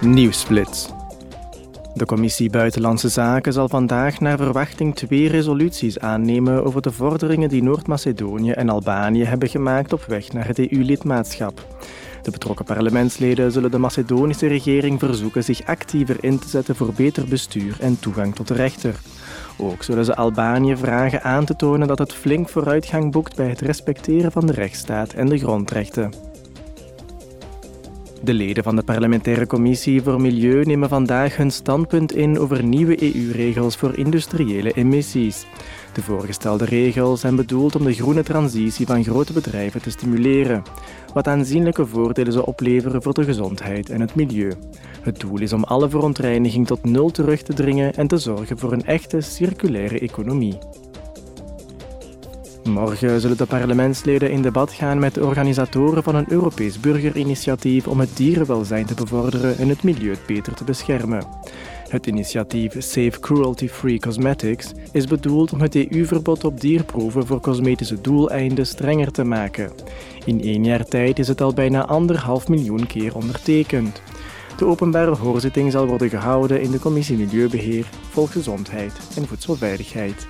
Nieuwsblitz. De Commissie Buitenlandse Zaken zal vandaag naar verwachting twee resoluties aannemen over de vorderingen die Noord-Macedonië en Albanië hebben gemaakt op weg naar het EU-lidmaatschap. De betrokken parlementsleden zullen de Macedonische regering verzoeken zich actiever in te zetten voor beter bestuur en toegang tot de rechter. Ook zullen ze Albanië vragen aan te tonen dat het flink vooruitgang boekt bij het respecteren van de rechtsstaat en de grondrechten. De leden van de parlementaire commissie voor Milieu nemen vandaag hun standpunt in over nieuwe EU-regels voor industriële emissies. De voorgestelde regels zijn bedoeld om de groene transitie van grote bedrijven te stimuleren, wat aanzienlijke voordelen zou opleveren voor de gezondheid en het milieu. Het doel is om alle verontreiniging tot nul terug te dringen en te zorgen voor een echte circulaire economie. Morgen zullen de parlementsleden in debat gaan met de organisatoren van een Europees burgerinitiatief om het dierenwelzijn te bevorderen en het milieu beter te beschermen. Het initiatief Safe Cruelty Free Cosmetics is bedoeld om het EU-verbod op dierproeven voor cosmetische doeleinden strenger te maken. In één jaar tijd is het al bijna anderhalf miljoen keer ondertekend. De openbare hoorzitting zal worden gehouden in de Commissie Milieubeheer, Volksgezondheid en Voedselveiligheid.